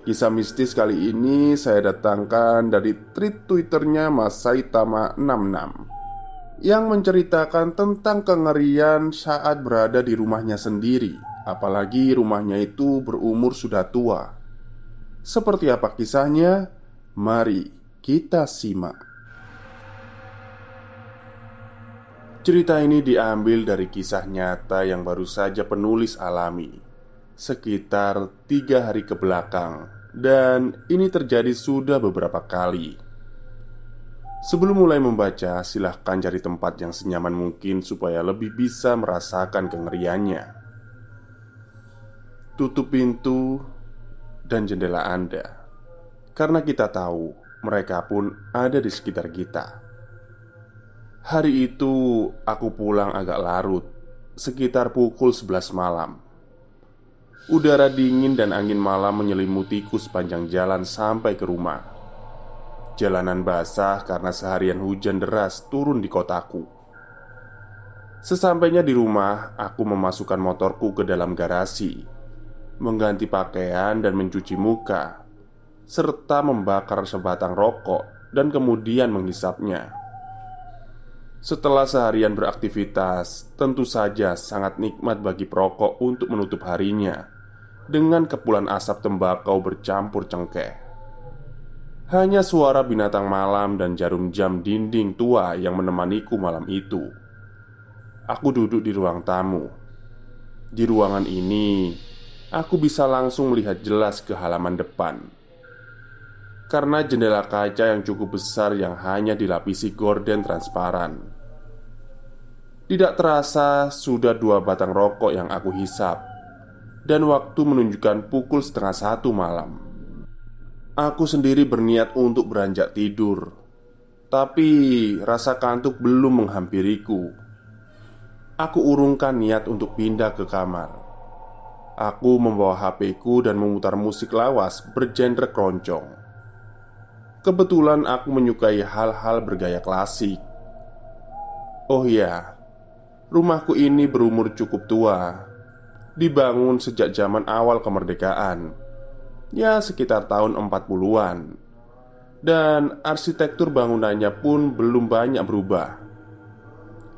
Kisah mistis kali ini saya datangkan dari tweet twitternya Mas Saitama66 Yang menceritakan tentang kengerian saat berada di rumahnya sendiri Apalagi rumahnya itu berumur sudah tua. Seperti apa kisahnya? Mari kita simak. Cerita ini diambil dari kisah nyata yang baru saja penulis alami sekitar tiga hari ke belakang, dan ini terjadi sudah beberapa kali. Sebelum mulai membaca, silahkan cari tempat yang senyaman mungkin supaya lebih bisa merasakan kengeriannya. Tutup pintu dan jendela Anda, karena kita tahu mereka pun ada di sekitar kita. Hari itu aku pulang agak larut, sekitar pukul 11 malam. Udara dingin dan angin malam menyelimutiku sepanjang jalan sampai ke rumah. Jalanan basah karena seharian hujan deras turun di kotaku. Sesampainya di rumah, aku memasukkan motorku ke dalam garasi, mengganti pakaian dan mencuci muka, serta membakar sebatang rokok dan kemudian menghisapnya. Setelah seharian beraktivitas, tentu saja sangat nikmat bagi perokok untuk menutup harinya dengan kepulan asap tembakau bercampur cengkeh. Hanya suara binatang malam dan jarum jam dinding tua yang menemaniku malam itu. Aku duduk di ruang tamu. Di ruangan ini, aku bisa langsung melihat jelas ke halaman depan. Karena jendela kaca yang cukup besar yang hanya dilapisi gorden transparan. Tidak terasa sudah dua batang rokok yang aku hisap dan waktu menunjukkan pukul setengah satu malam. Aku sendiri berniat untuk beranjak tidur, tapi rasa kantuk belum menghampiriku. Aku urungkan niat untuk pindah ke kamar. Aku membawa HP-ku dan memutar musik lawas bergenre keroncong. Kebetulan aku menyukai hal-hal bergaya klasik. Oh ya, rumahku ini berumur cukup tua dibangun sejak zaman awal kemerdekaan Ya sekitar tahun 40-an Dan arsitektur bangunannya pun belum banyak berubah.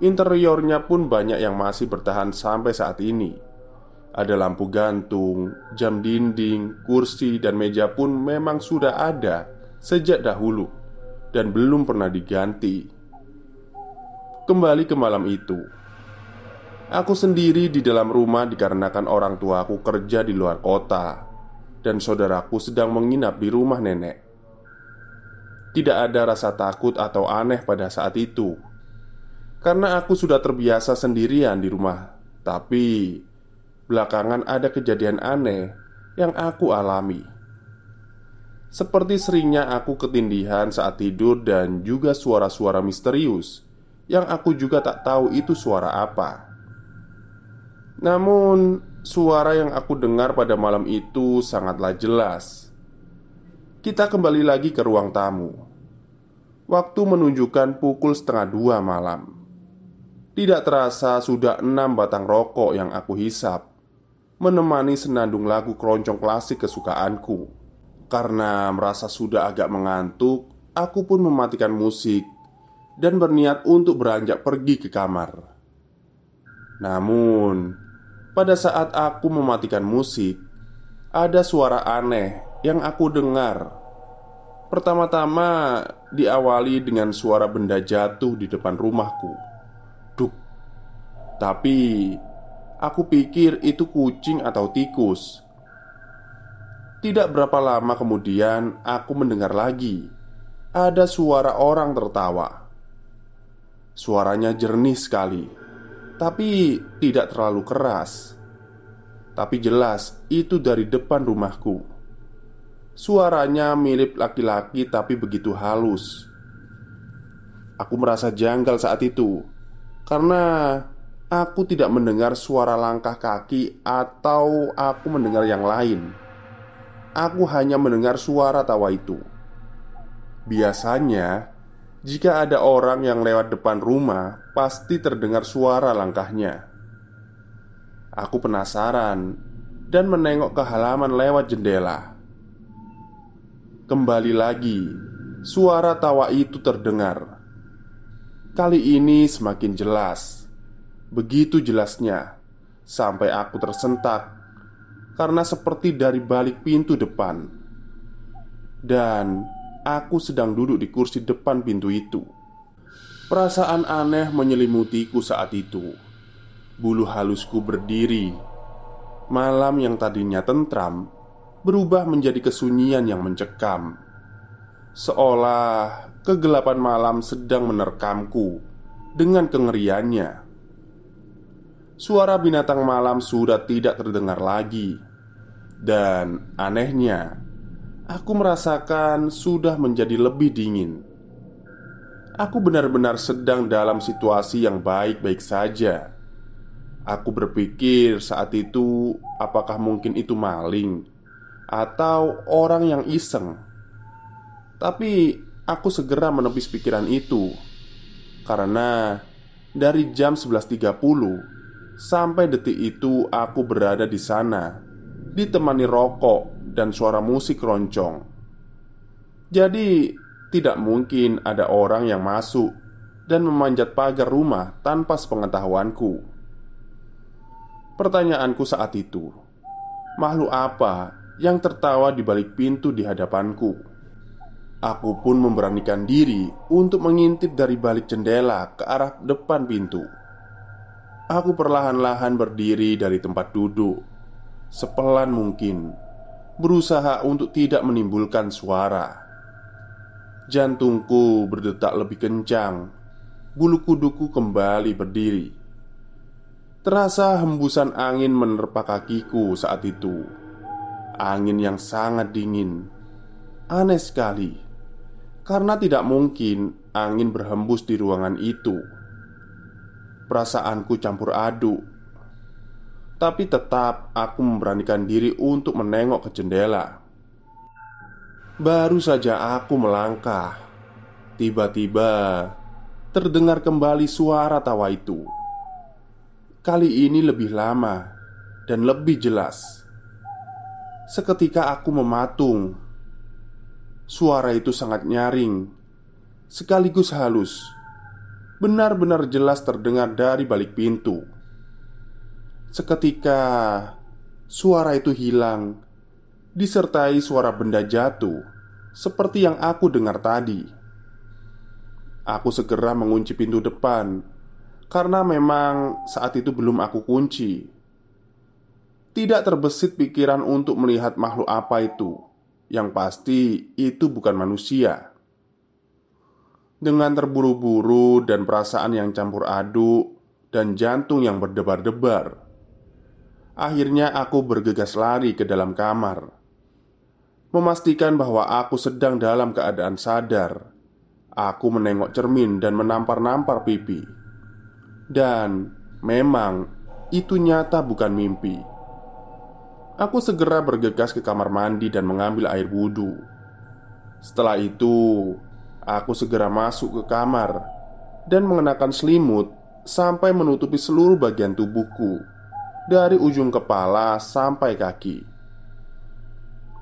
Interiornya pun banyak yang masih bertahan sampai saat ini. Ada lampu gantung, jam dinding, kursi, dan meja pun memang sudah ada sejak dahulu Dan belum pernah diganti. Kembali ke malam itu Aku sendiri di dalam rumah dikarenakan orang tuaku kerja di luar kota dan saudaraku sedang menginap di rumah nenek. Tidak ada rasa takut atau aneh pada saat itu karena aku sudah terbiasa sendirian di rumah. Tapi belakangan ada kejadian aneh yang aku alami. Seperti seringnya aku ketindihan saat tidur dan juga suara-suara misterius yang aku juga tak tahu itu suara apa. Namun, suara yang aku dengar pada malam itu sangatlah jelas. Kita kembali lagi ke ruang tamu. Waktu menunjukkan pukul setengah dua malam. Tidak terasa sudah enam batang rokok yang aku hisap Menemani senandung lagu keroncong klasik kesukaanku Karena merasa sudah agak mengantuk Aku pun mematikan musik Dan berniat untuk beranjak pergi ke kamar Namun Pada saat aku mematikan musik Ada suara aneh yang aku dengar Pertama-tama diawali dengan suara benda jatuh di depan rumahku tapi aku pikir itu kucing atau tikus. Tidak berapa lama kemudian aku mendengar lagi ada suara orang tertawa. Suaranya jernih sekali, tapi tidak terlalu keras. Tapi jelas itu dari depan rumahku. Suaranya mirip laki-laki, tapi begitu halus. Aku merasa janggal saat itu karena Aku tidak mendengar suara langkah kaki atau aku mendengar yang lain. Aku hanya mendengar suara tawa itu. Biasanya, jika ada orang yang lewat depan rumah, pasti terdengar suara langkahnya. Aku penasaran dan menengok ke halaman lewat jendela. Kembali lagi, suara tawa itu terdengar. Kali ini semakin jelas Begitu jelasnya Sampai aku tersentak Karena seperti dari balik pintu depan Dan aku sedang duduk di kursi depan pintu itu. Perasaan aneh menyelimutiku saat itu. Bulu halusku berdiri. Malam yang tadinya tentram Berubah menjadi kesunyian yang mencekam. Seolah kegelapan malam sedang menerkamku Dengan kengeriannya. Suara binatang malam sudah tidak terdengar lagi. Dan anehnya Aku merasakan sudah menjadi lebih dingin. Aku benar-benar sedang dalam situasi yang baik-baik saja. Aku berpikir saat itu Apakah mungkin itu maling Atau orang yang iseng? Tapi aku segera menepis pikiran itu Karena dari jam 11.30 Sampai detik itu aku berada di sana Ditemani rokok dan suara musik roncong Jadi tidak mungkin ada orang yang masuk Dan memanjat pagar rumah tanpa sepengetahuanku Pertanyaanku saat itu Makhluk apa yang tertawa di balik pintu di hadapanku? Aku pun memberanikan diri untuk mengintip dari balik jendela ke arah depan pintu. Aku perlahan-lahan berdiri dari tempat duduk Sepelan mungkin Berusaha untuk tidak menimbulkan suara. Jantungku berdetak lebih kencang. Bulu kuduku kembali berdiri. Terasa hembusan angin menerpa kakiku saat itu. Angin yang sangat dingin. Aneh sekali. Karena tidak mungkin angin berhembus di ruangan itu. Perasaanku campur aduk Tapi tetap aku memberanikan diri untuk menengok ke jendela. Baru saja aku melangkah Tiba-tiba Terdengar kembali suara tawa itu. Kali ini lebih lama Dan lebih jelas. Seketika aku mematung Suara itu sangat nyaring Sekaligus halus. Benar-benar jelas terdengar dari balik pintu. Seketika suara itu hilang, disertai suara benda jatuh seperti yang aku dengar tadi. Aku segera mengunci pintu depan karena memang saat itu belum aku kunci. Tidak terbesit pikiran untuk melihat makhluk apa itu. Yang pasti, itu bukan manusia. Dengan terburu-buru dan perasaan yang campur aduk Dan jantung yang berdebar-debar Akhirnya aku bergegas lari ke dalam kamar Memastikan bahwa aku sedang dalam keadaan sadar Aku menengok cermin dan menampar-nampar pipi Dan memang itu nyata bukan mimpi. Aku segera bergegas ke kamar mandi dan mengambil air wudhu. Setelah itu, aku segera masuk ke kamar dan mengenakan selimut sampai menutupi seluruh bagian tubuhku, dari ujung kepala sampai kaki.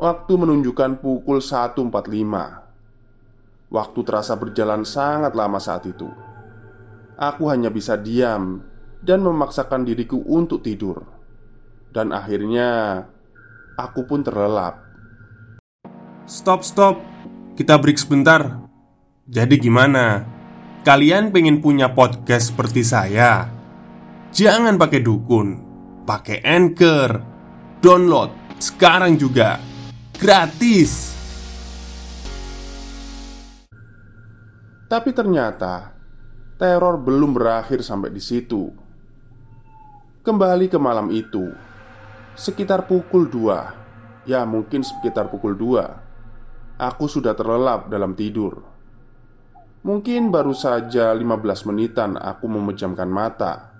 Waktu menunjukkan pukul 1.45 Waktu terasa berjalan sangat lama saat itu Aku hanya bisa diam dan memaksakan diriku untuk tidur Dan akhirnya Aku pun terlelap Stop, stop. Kita break sebentar. Jadi gimana? Kalian pengen punya podcast seperti saya? Jangan pakai dukun, pakai Anchor. Download sekarang juga. Gratis. Tapi ternyata teror belum berakhir sampai di situ. Kembali ke malam itu, sekitar pukul 2, ya mungkin sekitar pukul 2, aku sudah terlelap dalam tidur. Mungkin baru saja 15 menitan aku memejamkan mata.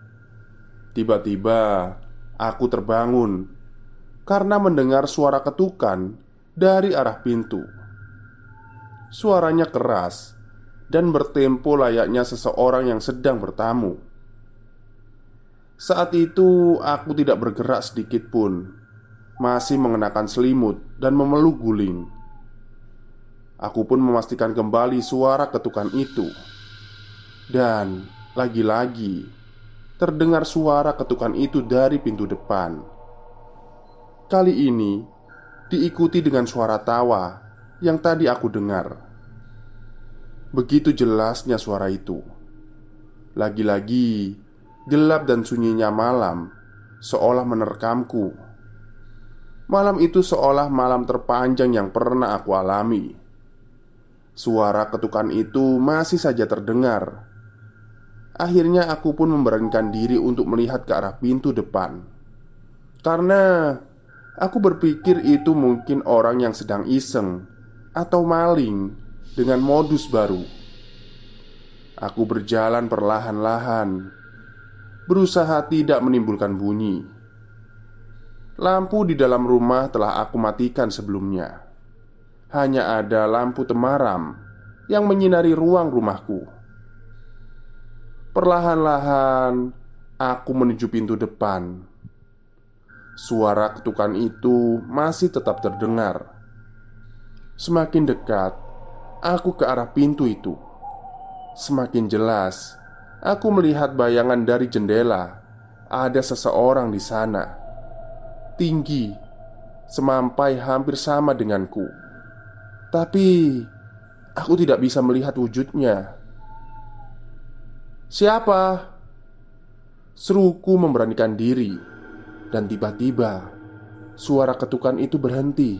Tiba-tiba aku terbangun karena mendengar suara ketukan dari arah pintu. Suaranya keras dan bertempo layaknya seseorang yang sedang bertamu. Saat itu aku tidak bergerak sedikit pun, masih mengenakan selimut dan memeluk guling. Aku pun memastikan kembali suara ketukan itu, dan lagi-lagi terdengar suara ketukan itu dari pintu depan. Kali ini diikuti dengan suara tawa yang tadi aku dengar. Begitu jelasnya suara itu. Lagi-lagi gelap dan sunyinya malam seolah menerkamku. Malam itu seolah malam terpanjang yang pernah aku alami. Suara ketukan itu masih saja terdengar. Akhirnya aku pun memberanikan diri untuk melihat ke arah pintu depan. Karena aku berpikir itu mungkin orang yang sedang iseng atau maling dengan modus baru. Aku berjalan perlahan-lahan, berusaha tidak menimbulkan bunyi. Lampu di dalam rumah telah aku matikan sebelumnya. Hanya ada lampu temaram yang menyinari ruang rumahku. Perlahan-lahan aku menuju pintu depan. Suara ketukan itu masih tetap terdengar. Semakin dekat, aku ke arah pintu itu. Semakin jelas, aku melihat bayangan dari jendela. Ada seseorang di sana, tinggi, semampai hampir sama denganku. Tapi aku tidak bisa melihat wujudnya. Siapa? Seruku memberanikan diri, dan tiba-tiba suara ketukan itu berhenti.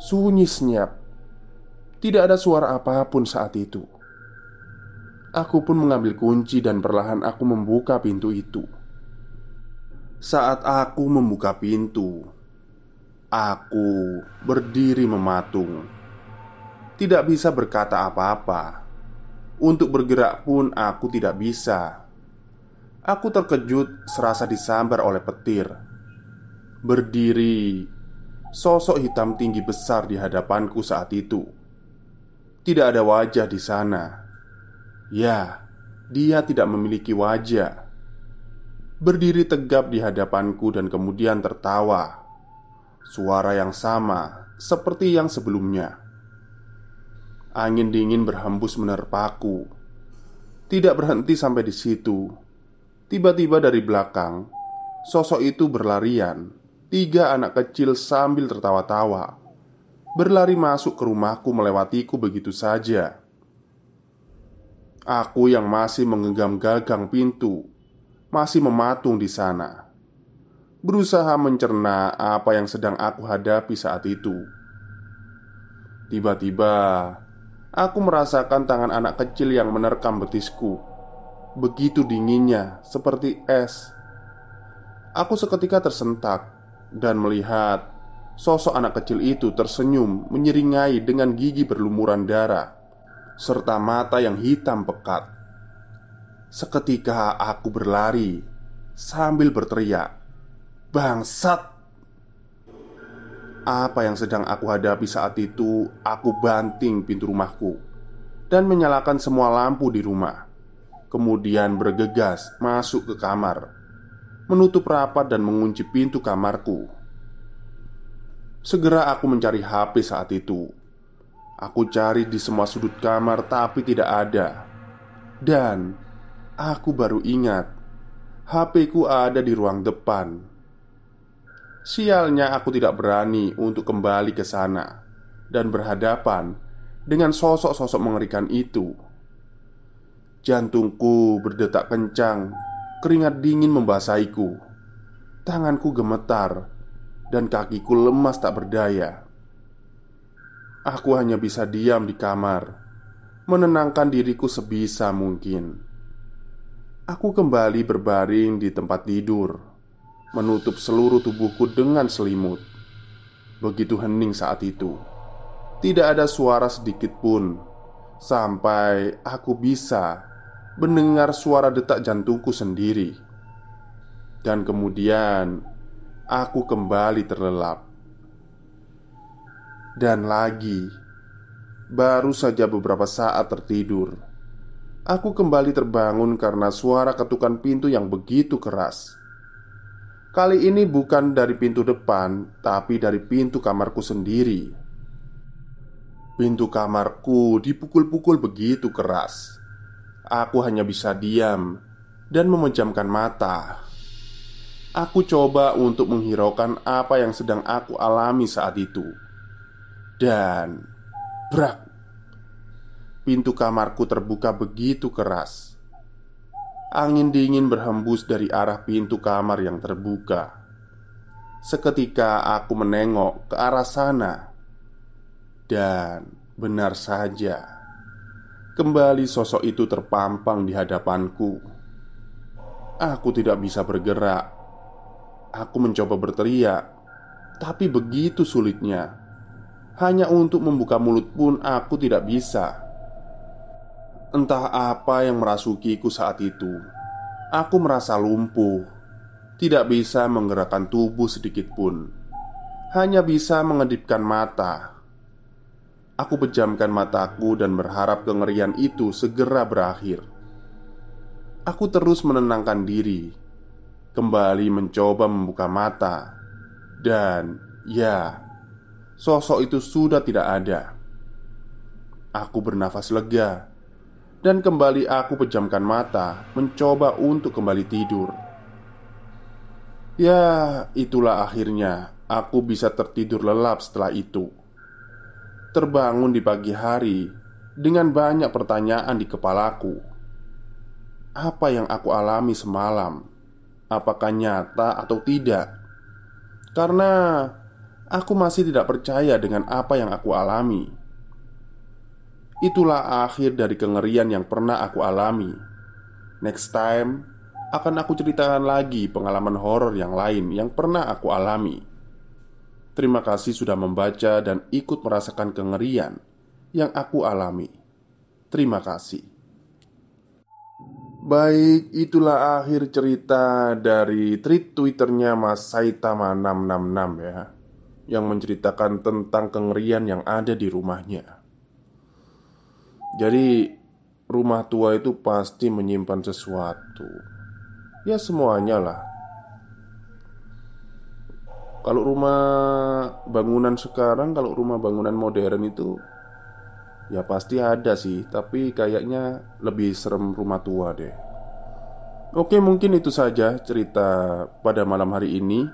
Sunyi senyap, tidak ada suara apa pun saat itu. Aku pun mengambil kunci dan perlahan aku membuka pintu itu. Saat aku membuka pintu, aku berdiri mematung. Tidak bisa berkata apa-apa. Untuk bergerak pun aku tidak bisa. Aku terkejut serasa disambar oleh petir. Berdiri, sosok hitam tinggi besar di hadapanku saat itu. Tidak ada wajah di sana Ya, dia tidak memiliki wajah. Berdiri tegap di hadapanku dan kemudian tertawa. Suara yang sama seperti yang sebelumnya. Angin dingin berhembus menerpaku. Tidak berhenti sampai di situ. Tiba-tiba dari belakang, sosok itu berlarian. Tiga anak kecil sambil tertawa-tawa berlari masuk ke rumahku melewatiku begitu saja. Aku yang masih menggenggam gagang pintu Masih mematung di sana Berusaha mencerna apa yang sedang aku hadapi saat itu Tiba-tiba Aku merasakan tangan anak kecil yang menerkam betisku Begitu dinginnya, seperti es Aku seketika tersentak Dan melihat Sosok anak kecil itu tersenyum Menyeringai dengan gigi berlumuran darah serta mata yang hitam pekat. Seketika aku berlari sambil berteriak, "Bangsat!" Apa yang sedang aku hadapi saat itu, aku banting pintu rumahku dan menyalakan semua lampu di rumah. Kemudian bergegas masuk ke kamar, menutup rapat dan mengunci pintu kamarku. Segera aku mencari HP saat itu. Aku cari di semua sudut kamar, tapi tidak ada. Dan aku baru ingat, HP ku ada di ruang depan. Sialnya, aku tidak berani untuk kembali ke sana dan berhadapan dengan sosok-sosok mengerikan itu. Jantungku berdetak kencang, keringat dingin membasahiku, tanganku gemetar, dan kakiku lemas tak berdaya. Aku hanya bisa diam di kamar, menenangkan diriku sebisa mungkin. Aku kembali berbaring di tempat tidur menutup seluruh tubuhku dengan selimut. Begitu hening saat itu, tidak ada suara sedikit pun sampai aku bisa mendengar suara detak jantungku sendiri, dan kemudian aku kembali terlelap. Dan lagi, baru saja beberapa saat tertidur, aku kembali terbangun karena suara ketukan pintu yang begitu keras. Kali ini bukan dari pintu depan, tapi dari pintu kamarku sendiri. Pintu kamarku dipukul-pukul begitu keras. Aku hanya bisa diam dan memejamkan mata. Aku coba untuk menghiraukan apa yang sedang aku alami saat itu. Dan brak. Pintu kamarku terbuka begitu keras. Angin dingin berhembus dari arah pintu kamar yang terbuka. Seketika aku menengok ke arah sana, dan benar saja, kembali sosok itu terpampang di hadapanku. Aku tidak bisa bergerak. Aku mencoba berteriak, tapi begitu sulitnya. Hanya untuk membuka mulut pun aku tidak bisa. Entah apa yang merasukiku saat itu. Aku merasa lumpuh, tidak bisa menggerakkan tubuh sedikit pun, hanya bisa mengedipkan mata. Aku pejamkan mataku dan berharap kengerian itu segera berakhir. Aku terus menenangkan diri, kembali mencoba membuka mata, dan ya, sosok itu sudah tidak ada. Aku bernafas lega dan kembali aku pejamkan mata, mencoba untuk kembali tidur. Ya, itulah akhirnya aku bisa tertidur lelap setelah itu. Terbangun di pagi hari dengan banyak pertanyaan di kepalaku. Apa yang aku alami semalam? Apakah nyata atau tidak? Karena aku masih tidak percaya dengan apa yang aku alami. Itulah akhir dari kengerian yang pernah aku alami. Next time akan aku ceritakan lagi pengalaman horor yang lain yang pernah aku alami. Terima kasih sudah membaca dan ikut merasakan kengerian yang aku alami. Terima kasih. Baik, itulah akhir cerita dari tweet Twitternya Mas Saitama 666 ya Yang menceritakan tentang kengerian yang ada di rumahnya jadi rumah tua itu pasti menyimpan sesuatu. Ya semuanya lah. Kalau rumah bangunan sekarang Kalau rumah bangunan modern itu Ya pasti ada sih. Tapi kayaknya lebih serem rumah tua deh. Oke mungkin itu saja cerita pada malam hari ini.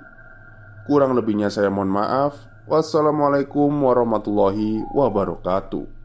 Kurang lebihnya saya mohon maaf. Wassalamualaikum warahmatullahi wabarakatuh